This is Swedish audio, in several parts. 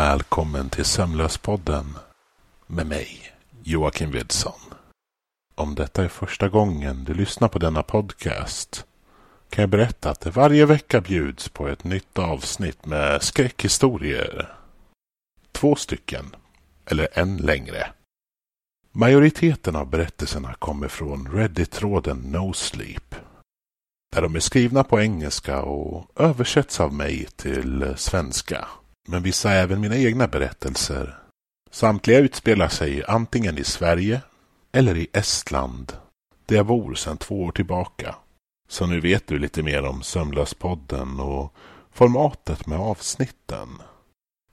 Välkommen till Sömnlöspodden med mig, Joakim Widsson. Om detta är första gången du lyssnar på denna podcast kan jag berätta att det varje vecka bjuds på ett nytt avsnitt med skräckhistorier. Två stycken, eller en längre. Majoriteten av berättelserna kommer från Reddit-tråden No Sleep. där de är skrivna på engelska och översätts av mig till svenska. Men vissa är även mina egna berättelser. Samtliga utspelar sig antingen i Sverige eller i Estland, där jag bor sedan två år tillbaka. Så nu vet du lite mer om Sömnlöspodden och formatet med avsnitten.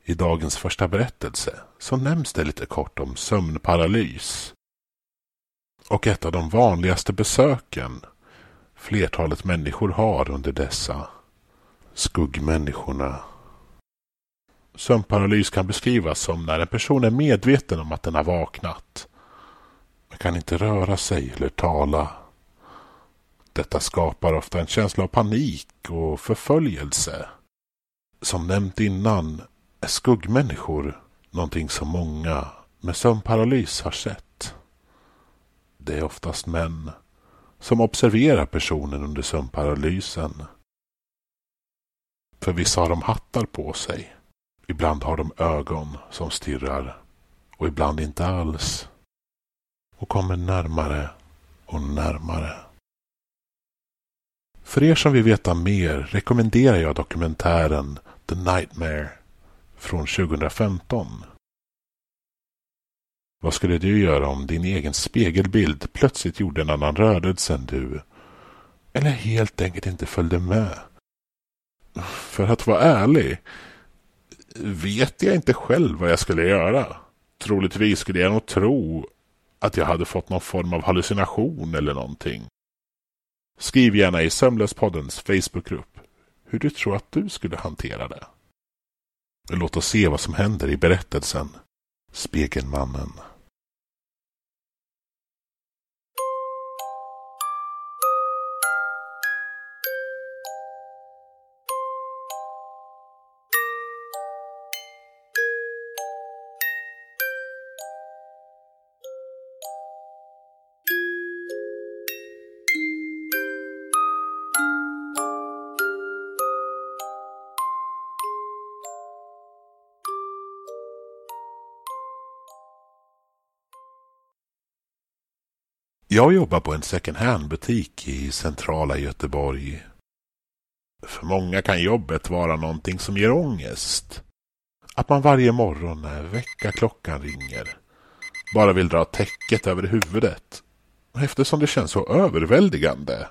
I dagens första berättelse så nämns det lite kort om sömnparalys. Och ett av de vanligaste besöken flertalet människor har under dessa skuggmänniskorna. Sömnparalys kan beskrivas som när en person är medveten om att den har vaknat men kan inte röra sig eller tala. Detta skapar ofta en känsla av panik och förföljelse. Som nämnt innan är skuggmänniskor någonting som många med sömnparalys har sett. Det är oftast män som observerar personen under sömnparalysen. För vissa har de hattar på sig. Ibland har de ögon som stirrar och ibland inte alls. Och kommer närmare och närmare. För er som vill veta mer rekommenderar jag dokumentären The Nightmare från 2015. Vad skulle du göra om din egen spegelbild plötsligt gjorde en annan rörelse än du? Eller helt enkelt inte följde med? För att vara ärlig vet jag inte själv vad jag skulle göra. Troligtvis skulle jag nog tro att jag hade fått någon form av hallucination eller någonting. Skriv gärna i Sömnlöspoddens Facebookgrupp hur du tror att du skulle hantera det. Låt oss se vad som händer i berättelsen Spegelmannen. Jag jobbar på en second hand-butik i centrala Göteborg. För många kan jobbet vara någonting som ger ångest. Att man varje morgon när väckarklockan ringer bara vill dra täcket över huvudet eftersom det känns så överväldigande.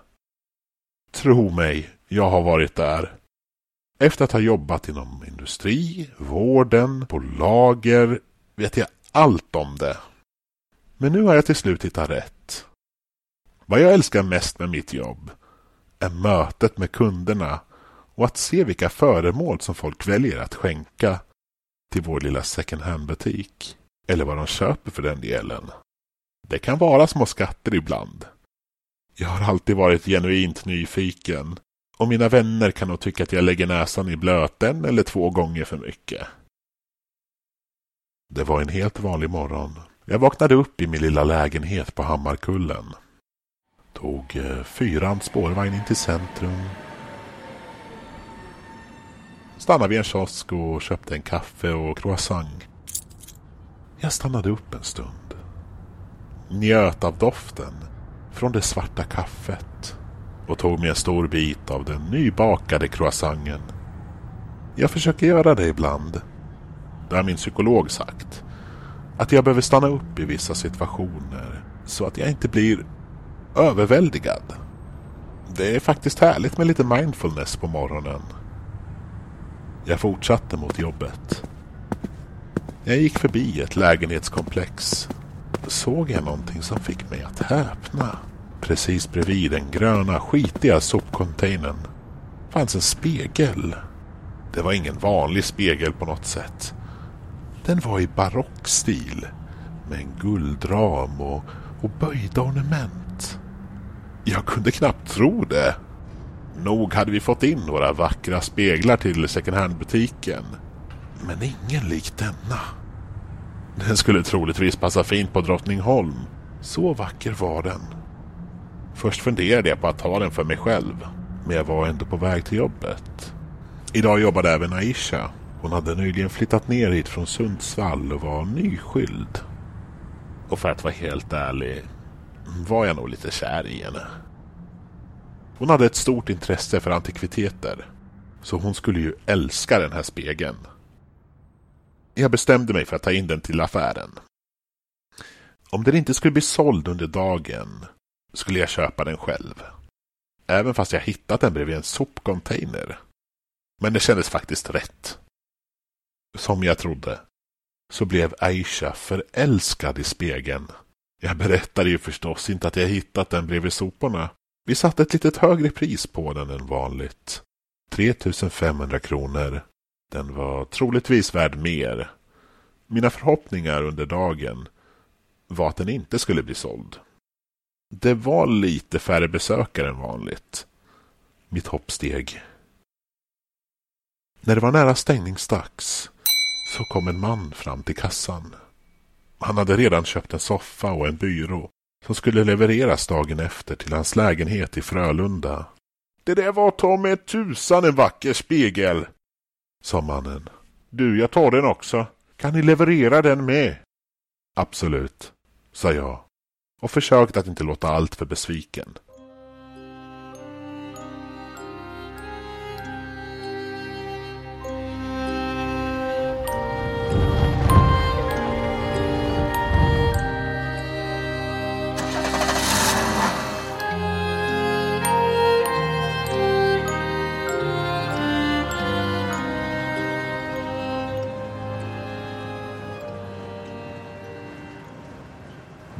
Tro mig, jag har varit där. Efter att ha jobbat inom industri, vården, på lager vet jag allt om det. Men nu har jag till slut hittat rätt. Vad jag älskar mest med mitt jobb är mötet med kunderna och att se vilka föremål som folk väljer att skänka till vår lilla second hand-butik. Eller vad de köper för den delen. Det kan vara små skatter ibland. Jag har alltid varit genuint nyfiken och mina vänner kan nog tycka att jag lägger näsan i blöten eller två gånger för mycket. Det var en helt vanlig morgon. Jag vaknade upp i min lilla lägenhet på Hammarkullen. Tog eh, fyran spårvagn in till centrum. Stannade vid en kiosk och köpte en kaffe och croissant. Jag stannade upp en stund. Njöt av doften från det svarta kaffet och tog mig en stor bit av den nybakade croissanten. Jag försöker göra det ibland. Det har min psykolog sagt. Att jag behöver stanna upp i vissa situationer så att jag inte blir överväldigad. Det är faktiskt härligt med lite mindfulness på morgonen. Jag fortsatte mot jobbet. Jag gick förbi ett lägenhetskomplex. Såg jag någonting som fick mig att häpna. Precis bredvid den gröna skitiga sopcontainern fanns en spegel. Det var ingen vanlig spegel på något sätt. Den var i barockstil med en guldram och, och böjda ornament. Jag kunde knappt tro det. Nog hade vi fått in några vackra speglar till second hand-butiken. Men ingen lik denna. Den skulle troligtvis passa fint på Drottningholm. Så vacker var den. Först funderade jag på att ta den för mig själv. Men jag var ändå på väg till jobbet. Idag jobbade även Aisha. Hon hade nyligen flyttat ner hit från Sundsvall och var nyskild. Och för att vara helt ärlig var jag nog lite kär i henne. Hon hade ett stort intresse för antikviteter. Så hon skulle ju älska den här spegeln. Jag bestämde mig för att ta in den till affären. Om den inte skulle bli såld under dagen skulle jag köpa den själv. Även fast jag hittat den bredvid en sopcontainer. Men det kändes faktiskt rätt. Som jag trodde så blev Aisha förälskad i spegeln. Jag berättade ju förstås inte att jag hittat den bredvid soporna. Vi satte ett litet högre pris på den än vanligt. 3500 kronor. Den var troligtvis värd mer. Mina förhoppningar under dagen var att den inte skulle bli såld. Det var lite färre besökare än vanligt. Mitt hopp steg. När det var nära stängningsdags så kom en man fram till kassan. Han hade redan köpt en soffa och en byrå som skulle levereras dagen efter till hans lägenhet i Frölunda. Det där var ta med tusan en vacker spegel, sa mannen. Du, jag tar den också. Kan ni leverera den med? Absolut, sa jag och försökte att inte låta alltför besviken.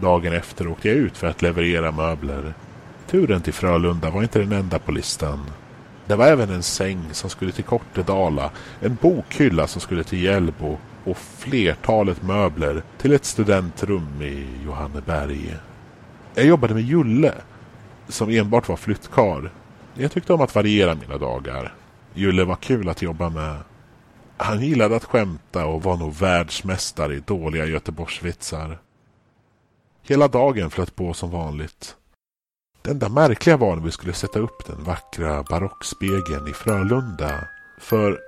Dagen efter åkte jag ut för att leverera möbler. Turen till Frölunda var inte den enda på listan. Det var även en säng som skulle till Kortedala, en bokhylla som skulle till Hjällbo och flertalet möbler till ett studentrum i Johanneberg. Jag jobbade med Julle, som enbart var flyttkar. Jag tyckte om att variera mina dagar. Julle var kul att jobba med. Han gillade att skämta och var nog världsmästare i dåliga Göteborgsvitsar. Hela dagen flöt på som vanligt. Det enda märkliga var när vi skulle sätta upp den vackra barockspegeln i Frölunda. För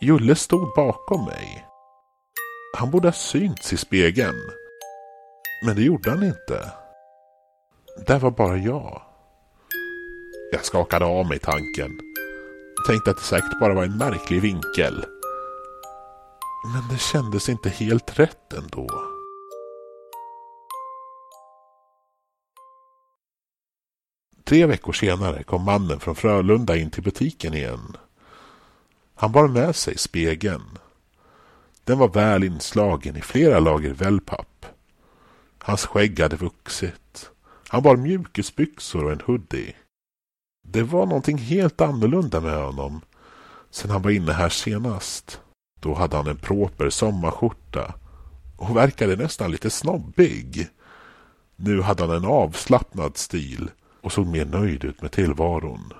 Julle stod bakom mig. Han borde ha synts i spegeln. Men det gjorde han inte. Där var bara jag. Jag skakade av mig tanken. Tänkte att det säkert bara var en märklig vinkel. Men det kändes inte helt rätt ändå. Tre veckor senare kom mannen från Frölunda in till butiken igen. Han bar med sig spegeln. Den var väl inslagen i flera lager wellpapp. Hans skägg hade vuxit. Han bar mjukisbyxor och en hoodie. Det var någonting helt annorlunda med honom sen han var inne här senast. Då hade han en proper sommarskjorta och verkade nästan lite snobbig. Nu hade han en avslappnad stil och såg mer nöjd ut med tillvaron.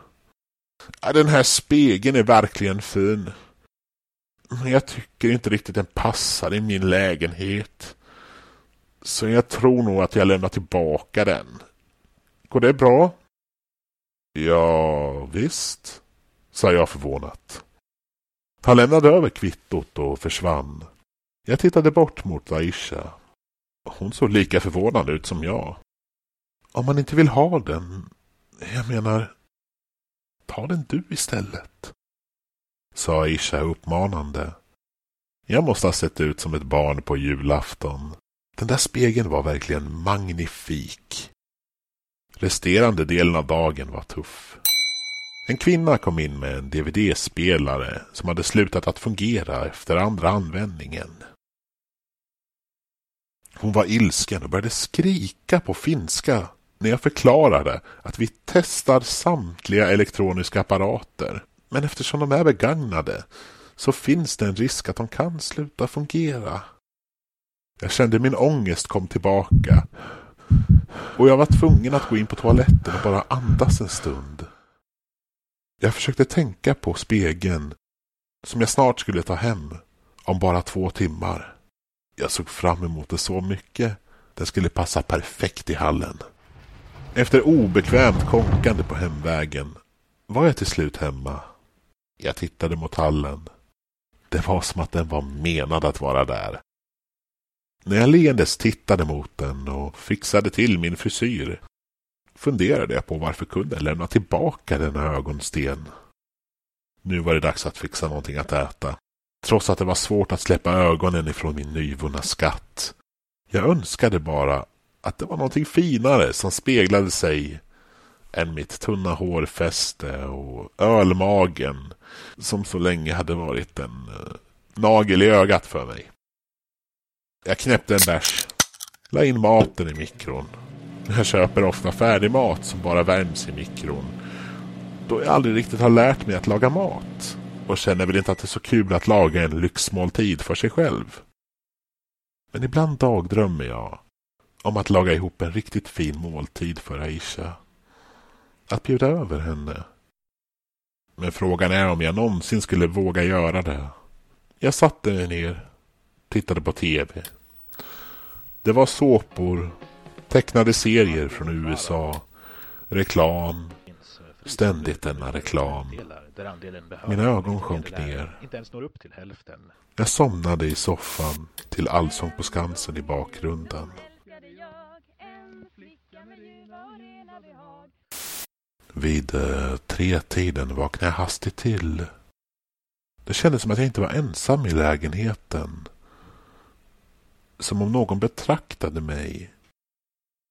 Ja, den här spegeln är verkligen fin. Men jag tycker inte riktigt den passar i min lägenhet. Så jag tror nog att jag lämnar tillbaka den. Går det bra? Ja, visst, sa jag förvånat. Han lämnade över kvittot och försvann. Jag tittade bort mot Aisha. Hon såg lika förvånad ut som jag. Om man inte vill ha den, jag menar, ta den du istället. Sa Isha uppmanande. Jag måste ha sett ut som ett barn på julafton. Den där spegeln var verkligen magnifik. Resterande delen av dagen var tuff. En kvinna kom in med en DVD-spelare som hade slutat att fungera efter andra användningen. Hon var ilsken och började skrika på finska när jag förklarade att vi testar samtliga elektroniska apparater. Men eftersom de är begagnade så finns det en risk att de kan sluta fungera. Jag kände min ångest kom tillbaka och jag var tvungen att gå in på toaletten och bara andas en stund. Jag försökte tänka på spegeln som jag snart skulle ta hem om bara två timmar. Jag såg fram emot det så mycket. Den skulle passa perfekt i hallen. Efter obekvämt konkande på hemvägen var jag till slut hemma. Jag tittade mot hallen. Det var som att den var menad att vara där. När jag leendes tittade mot den och fixade till min frisyr funderade jag på varför kunden lämna tillbaka denna ögonsten. Nu var det dags att fixa någonting att äta. Trots att det var svårt att släppa ögonen ifrån min nyvunna skatt. Jag önskade bara att det var någonting finare som speglade sig än mitt tunna hårfäste och ölmagen som så länge hade varit en uh, nagel i ögat för mig. Jag knäppte en bärs, la in maten i mikron. Jag köper ofta färdig mat som bara värms i mikron. Då jag aldrig riktigt har lärt mig att laga mat och känner väl inte att det är så kul att laga en lyxmåltid för sig själv. Men ibland dagdrömmer jag om att laga ihop en riktigt fin måltid för Aisha. Att bjuda över henne. Men frågan är om jag någonsin skulle våga göra det. Jag satte mig ner, tittade på tv. Det var såpor, tecknade serier från USA, reklam, ständigt denna reklam. Mina ögon sjönk ner. Jag somnade i soffan till Allsång på Skansen i bakgrunden. Vid eh, tretiden vaknade jag hastigt till. Det kändes som att jag inte var ensam i lägenheten. Som om någon betraktade mig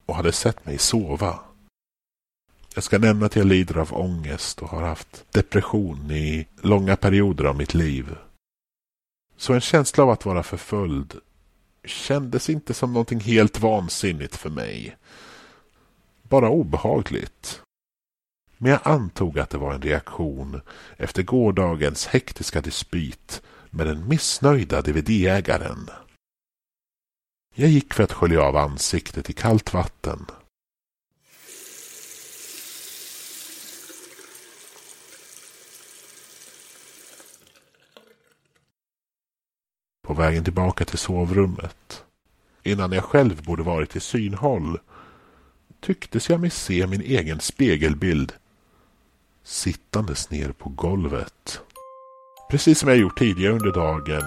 och hade sett mig sova. Jag ska nämna att jag lider av ångest och har haft depression i långa perioder av mitt liv. Så en känsla av att vara förföljd kändes inte som någonting helt vansinnigt för mig. Bara obehagligt. Men jag antog att det var en reaktion efter gårdagens hektiska dispyt med den missnöjda DVD-ägaren. Jag gick för att skölja av ansiktet i kallt vatten. På vägen tillbaka till sovrummet, innan jag själv borde varit i synhåll, tycktes jag mig se min egen spegelbild sittandes ner på golvet. Precis som jag gjort tidigare under dagen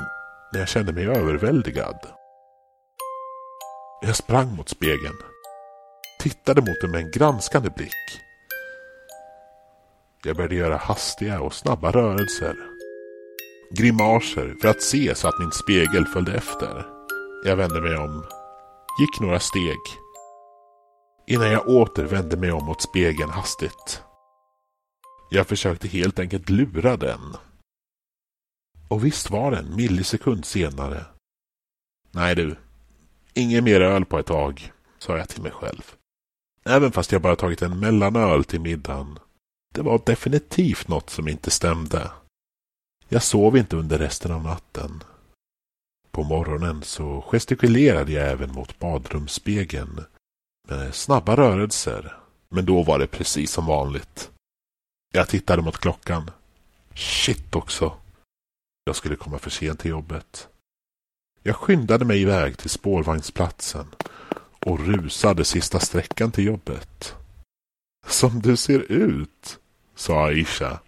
när jag kände mig överväldigad. Jag sprang mot spegeln. Tittade mot den med en granskande blick. Jag började göra hastiga och snabba rörelser. Grimaser för att se så att min spegel följde efter. Jag vände mig om. Gick några steg. Innan jag åter vände mig om mot spegeln hastigt. Jag försökte helt enkelt lura den. Och visst var det en millisekund senare. Nej du, ingen mer öl på ett tag, sa jag till mig själv. Även fast jag bara tagit en mellanöl till middagen. Det var definitivt något som inte stämde. Jag sov inte under resten av natten. På morgonen så gestikulerade jag även mot badrumsspegeln Eh, snabba rörelser. Men då var det precis som vanligt. Jag tittade mot klockan. Shit också. Jag skulle komma för sent till jobbet. Jag skyndade mig iväg till spårvagnsplatsen och rusade sista sträckan till jobbet. Som du ser ut, sa Aisha.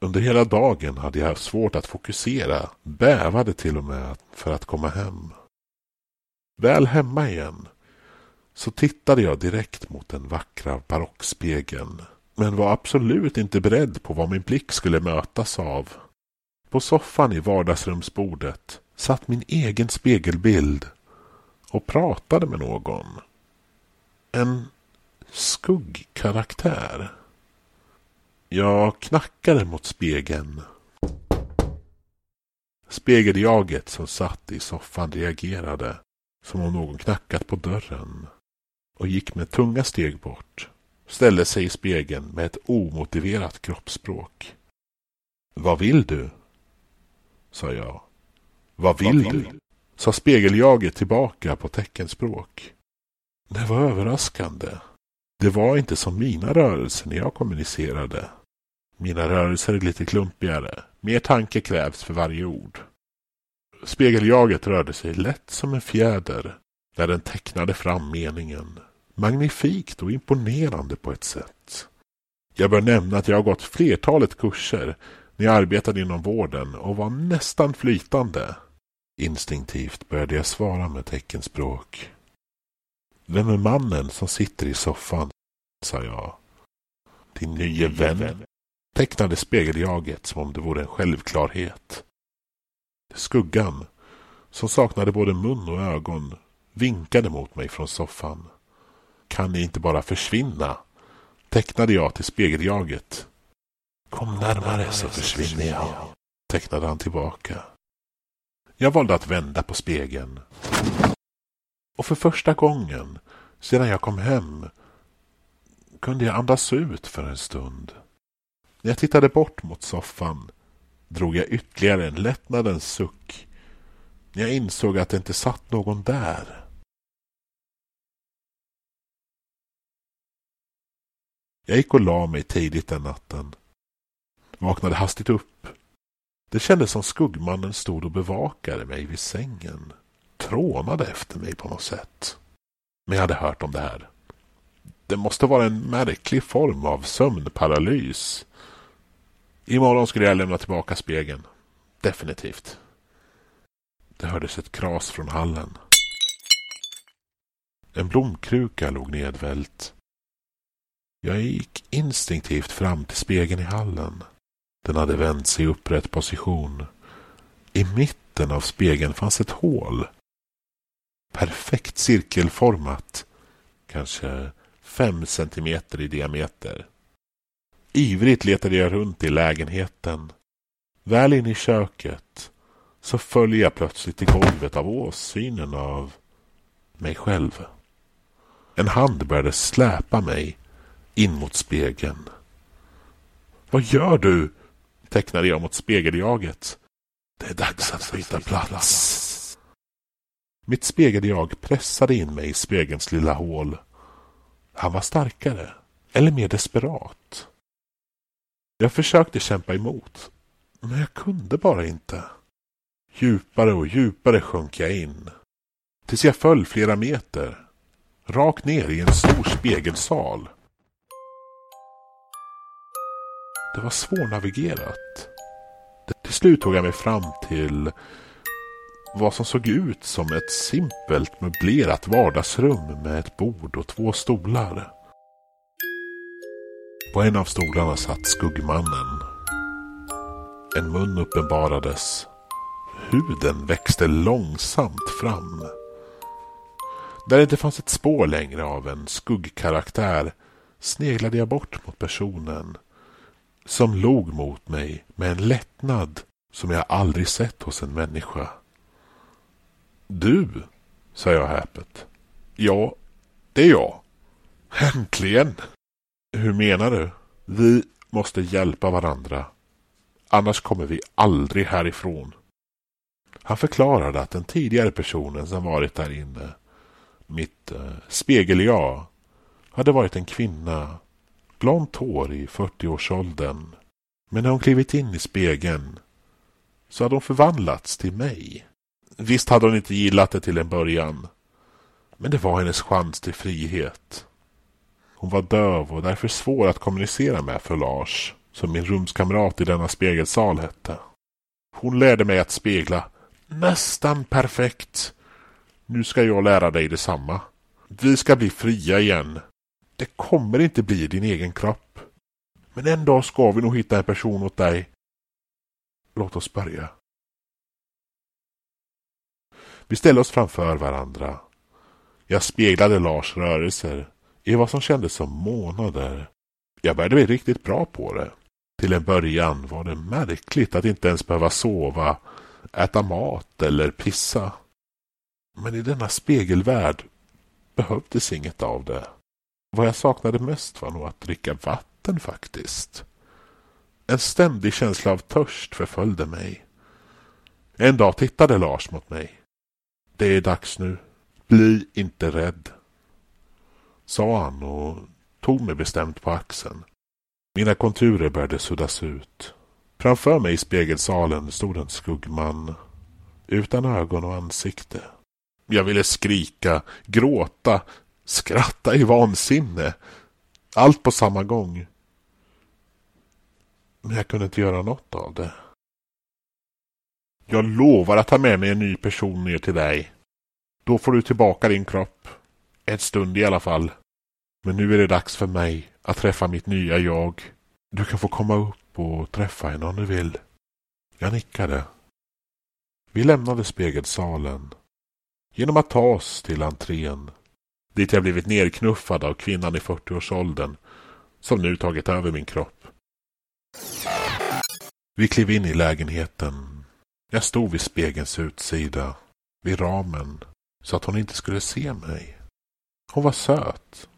Under hela dagen hade jag haft svårt att fokusera, bävade till och med för att komma hem. Väl hemma igen så tittade jag direkt mot den vackra barockspegeln men var absolut inte beredd på vad min blick skulle mötas av. På soffan i vardagsrumsbordet satt min egen spegelbild och pratade med någon. En skuggkaraktär. Jag knackade mot spegeln. Spegeljaget som satt i soffan reagerade som om någon knackat på dörren och gick med tunga steg bort ställde sig i spegeln med ett omotiverat kroppsspråk. Vad vill du? sa jag. Vad vill Vad du? sa spegeljaget tillbaka på teckenspråk. Det var överraskande. Det var inte som mina rörelser när jag kommunicerade. Mina rörelser är lite klumpigare. Mer tanke krävs för varje ord. Spegeljaget rörde sig lätt som en fjäder när den tecknade fram meningen. Magnifikt och imponerande på ett sätt. Jag bör nämna att jag har gått flertalet kurser när jag arbetade inom vården och var nästan flytande. Instinktivt började jag svara med teckenspråk. Vem är mannen som sitter i soffan? sa jag. Din nye vän tecknade spegeljaget som om det vore en självklarhet. Skuggan, som saknade både mun och ögon, vinkade mot mig från soffan. Kan ni inte bara försvinna? tecknade jag till spegeljaget. Kom närmare så försvinner jag, tecknade han tillbaka. Jag valde att vända på spegeln. Och för första gången sedan jag kom hem kunde jag andas ut för en stund. När jag tittade bort mot soffan drog jag ytterligare en lättnadens suck när jag insåg att det inte satt någon där. Jag gick och la mig tidigt den natten. Vaknade hastigt upp. Det kändes som skuggmannen stod och bevakade mig vid sängen. Trånade efter mig på något sätt. Men jag hade hört om det här. Det måste vara en märklig form av sömnparalys. Imorgon skulle jag lämna tillbaka spegeln. Definitivt. Det hördes ett kras från hallen. En blomkruka låg nedvält. Jag gick instinktivt fram till spegeln i hallen. Den hade vänt sig i upprätt position. I mitten av spegeln fanns ett hål. Perfekt cirkelformat. Kanske fem centimeter i diameter. Ivrigt letade jag runt i lägenheten. Väl in i köket så föll jag plötsligt i golvet av åsynen av mig själv. En hand började släpa mig in mot spegeln. Vad gör du? tecknade jag mot spegeljaget. Det är dags att byta plats. Mitt spegeljag pressade in mig i spegelns lilla hål. Han var starkare, eller mer desperat. Jag försökte kämpa emot, men jag kunde bara inte. Djupare och djupare sjönk jag in. Tills jag föll flera meter. Rakt ner i en stor spegelsal. Det var svårnavigerat. Till slut tog jag mig fram till vad som såg ut som ett simpelt möblerat vardagsrum med ett bord och två stolar. På en av stolarna satt skuggmannen. En mun uppenbarades. Huden växte långsamt fram. Där det inte fanns ett spår längre av en skuggkaraktär sneglade jag bort mot personen som log mot mig med en lättnad som jag aldrig sett hos en människa. Du, sa jag häpet. Ja, det är jag. Äntligen! Hur menar du? Vi måste hjälpa varandra. Annars kommer vi aldrig härifrån. Han förklarade att den tidigare personen som varit där inne, mitt eh, spegel-jag, hade varit en kvinna blont hår i 40-årsåldern. Men när hon klivit in i spegeln så hade hon förvandlats till mig. Visst hade hon inte gillat det till en början. Men det var hennes chans till frihet. Hon var döv och därför svår att kommunicera med för Lars, som min rumskamrat i denna spegelsal hette. Hon lärde mig att spegla nästan perfekt. Nu ska jag lära dig detsamma. Vi ska bli fria igen det kommer inte bli din egen kropp. Men en dag ska vi nog hitta en person åt dig. Låt oss börja. Vi ställde oss framför varandra. Jag speglade Lars rörelser i vad som kändes som månader. Jag började bli riktigt bra på det. Till en början var det märkligt att inte ens behöva sova, äta mat eller pissa. Men i denna spegelvärld behövdes inget av det. Vad jag saknade mest var nog att dricka vatten faktiskt. En ständig känsla av törst förföljde mig. En dag tittade Lars mot mig. Det är dags nu. Bli inte rädd. Sa han och tog mig bestämt på axeln. Mina konturer började suddas ut. Framför mig i spegelsalen stod en skuggman. utan ögon och ansikte. Jag ville skrika, gråta, skratta i vansinne. Allt på samma gång. Men jag kunde inte göra något av det. Jag lovar att ta med mig en ny person ner till dig. Då får du tillbaka din kropp. En stund i alla fall. Men nu är det dags för mig att träffa mitt nya jag. Du kan få komma upp och träffa henne om du vill. Jag nickade. Vi lämnade spegelsalen. Genom att ta oss till entrén. Dit jag blivit nerknuffad av kvinnan i 40-årsåldern. Som nu tagit över min kropp. Vi klev in i lägenheten. Jag stod vid spegelns utsida. Vid ramen. Så att hon inte skulle se mig. Hon var söt.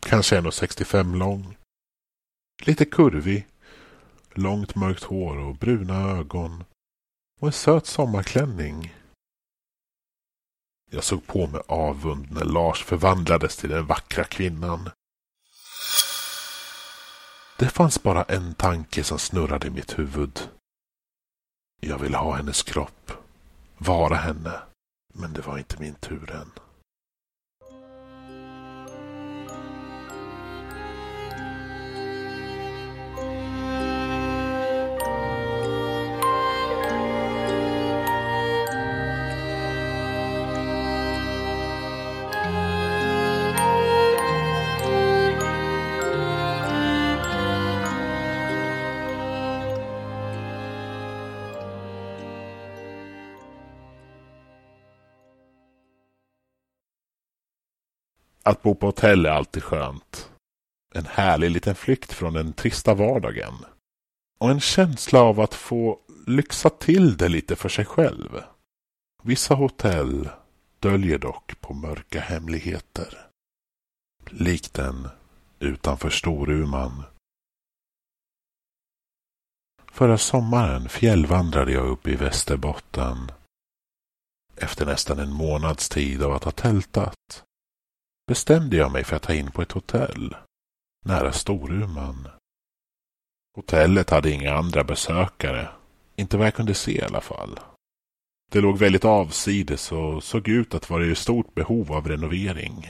Kanske 1,65 lång. Lite kurvig. Långt mörkt hår och bruna ögon. Och en söt sommarklänning. Jag såg på med avund när Lars förvandlades till den vackra kvinnan. Det fanns bara en tanke som snurrade i mitt huvud. Jag ville ha hennes kropp. Vara henne. Men det var inte min tur än. Att bo på hotell är alltid skönt. En härlig liten flykt från den trista vardagen. Och en känsla av att få lyxa till det lite för sig själv. Vissa hotell döljer dock på mörka hemligheter. Likt den utanför Storuman. Förra sommaren fjällvandrade jag upp i Västerbotten. Efter nästan en månads tid av att ha tältat bestämde jag mig för att ta in på ett hotell nära Storuman. Hotellet hade inga andra besökare, inte vad jag kunde se i alla fall. Det låg väldigt avsides och såg ut att vara i stort behov av renovering.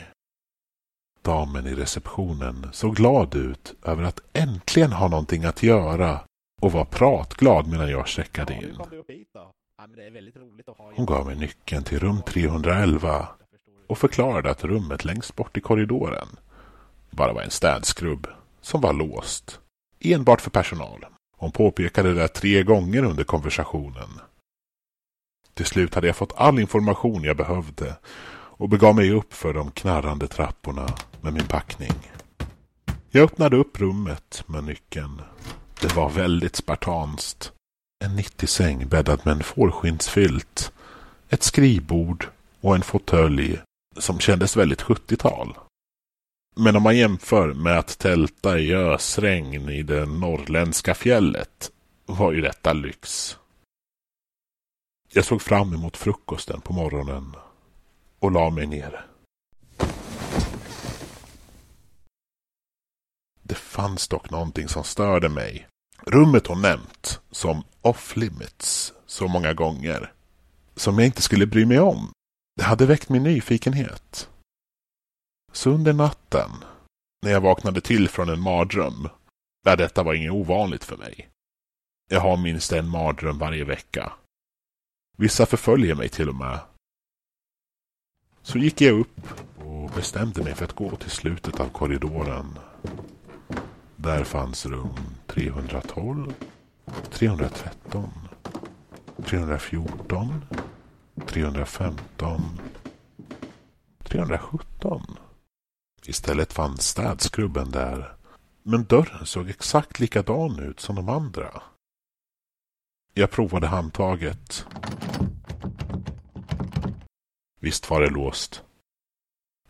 Damen i receptionen såg glad ut över att äntligen ha någonting att göra och var pratglad medan jag checkade in. Hon gav mig nyckeln till rum 311 och förklarade att rummet längst bort i korridoren bara var en städskrubb som var låst. Enbart för personal. Hon påpekade det tre gånger under konversationen. Till slut hade jag fått all information jag behövde och begav mig upp för de knarrande trapporna med min packning. Jag öppnade upp rummet med nyckeln. Det var väldigt spartanskt. En 90-säng bäddad med en fårskinnsfilt, ett skrivbord och en fåtölj som kändes väldigt 70-tal. Men om man jämför med att tälta i ösregn i det norrländska fjället var ju detta lyx. Jag såg fram emot frukosten på morgonen och la mig ner. Det fanns dock någonting som störde mig. Rummet hon nämnt som off limits så många gånger. Som jag inte skulle bry mig om. Det hade väckt min nyfikenhet. Så under natten, när jag vaknade till från en mardröm, där detta var inget ovanligt för mig. Jag har minst en mardröm varje vecka. Vissa förföljer mig till och med. Så gick jag upp och bestämde mig för att gå till slutet av korridoren. Där fanns rum 312, 313, 314 315. 317. Istället fanns städskrubben där. Men dörren såg exakt likadan ut som de andra. Jag provade handtaget. Visst var det låst.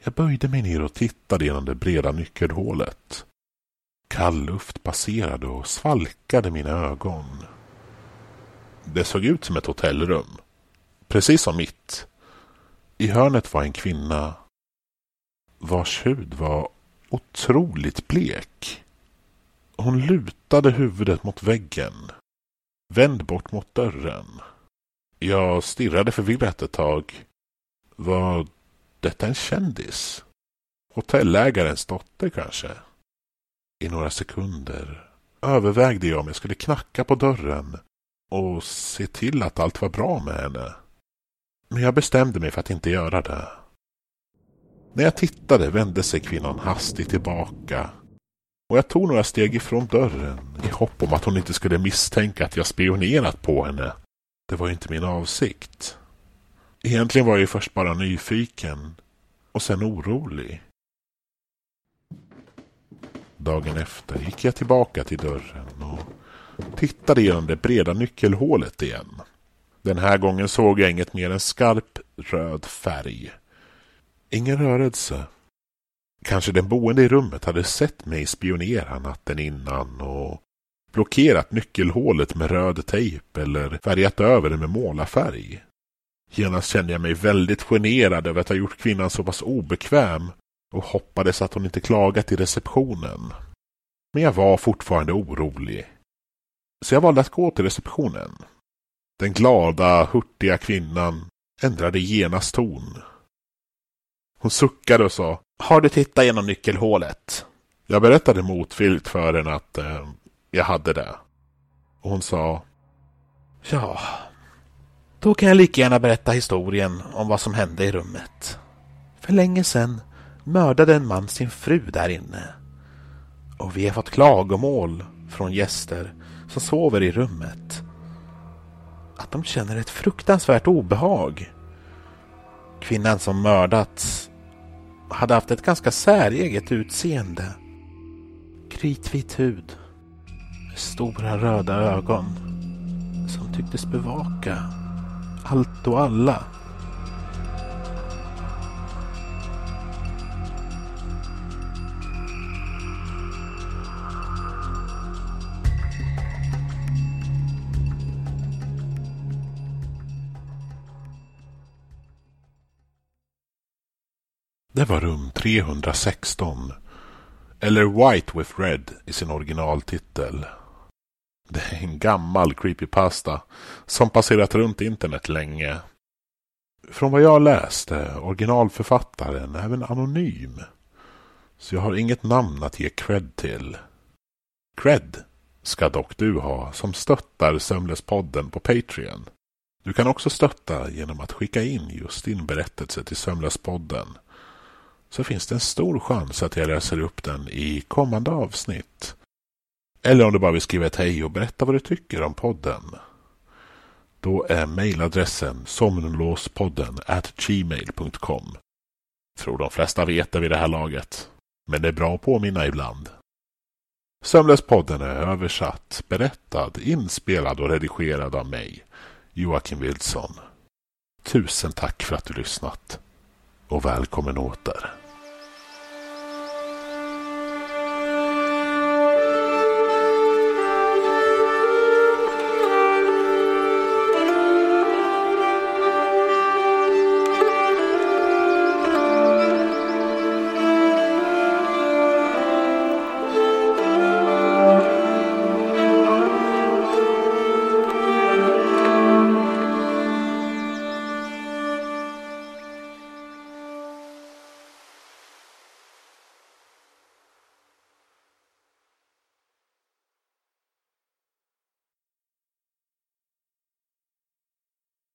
Jag böjde mig ner och tittade genom det breda nyckelhålet. Kall luft passerade och svalkade mina ögon. Det såg ut som ett hotellrum precis som mitt. I hörnet var en kvinna vars hud var otroligt blek. Hon lutade huvudet mot väggen, vänd bort mot dörren. Jag stirrade förvirrat ett tag. Var detta en kändis? Hotellägarens dotter kanske? I några sekunder övervägde jag om jag skulle knacka på dörren och se till att allt var bra med henne. Men jag bestämde mig för att inte göra det. När jag tittade vände sig kvinnan hastigt tillbaka och jag tog några steg ifrån dörren i hopp om att hon inte skulle misstänka att jag spionerat på henne. Det var ju inte min avsikt. Egentligen var jag ju först bara nyfiken och sen orolig. Dagen efter gick jag tillbaka till dörren och tittade genom det breda nyckelhålet igen. Den här gången såg jag inget mer än skarp röd färg. Ingen rörelse. Kanske den boende i rummet hade sett mig spionera natten innan och blockerat nyckelhålet med röd tejp eller färgat över det med målarfärg. Genast kände jag mig väldigt generad över att ha gjort kvinnan så pass obekväm och hoppades att hon inte klagat i receptionen. Men jag var fortfarande orolig. Så jag valde att gå till receptionen. Den glada, hurtiga kvinnan ändrade genast ton. Hon suckade och sa Har du tittat genom nyckelhålet? Jag berättade motvilligt för henne att eh, jag hade det. Och hon sa Ja, då kan jag lika gärna berätta historien om vad som hände i rummet. För länge sedan mördade en man sin fru där inne. Och vi har fått klagomål från gäster som sover i rummet. Att de känner ett fruktansvärt obehag. Kvinnan som mördats hade haft ett ganska säreget utseende. Kritvit hud. Med stora röda ögon. Som tycktes bevaka allt och alla. Det var rum 316. Eller White with Red i sin originaltitel. Det är en gammal creepypasta som passerat runt internet länge. Från vad jag läste originalförfattaren även anonym. Så jag har inget namn att ge cred till. Cred ska dock du ha som stöttar Sömnlöspodden på Patreon. Du kan också stötta genom att skicka in just din berättelse till Sömnlöspodden så finns det en stor chans att jag läser upp den i kommande avsnitt. Eller om du bara vill skriva ett hej och berätta vad du tycker om podden. Då är mejladressen somnolåspodden at gmail.com. Tror de flesta vet det vid det här laget. Men det är bra att påminna ibland. Sömnlöspodden är översatt, berättad, inspelad och redigerad av mig, Joakim Wilson. Tusen tack för att du lyssnat och välkommen åter.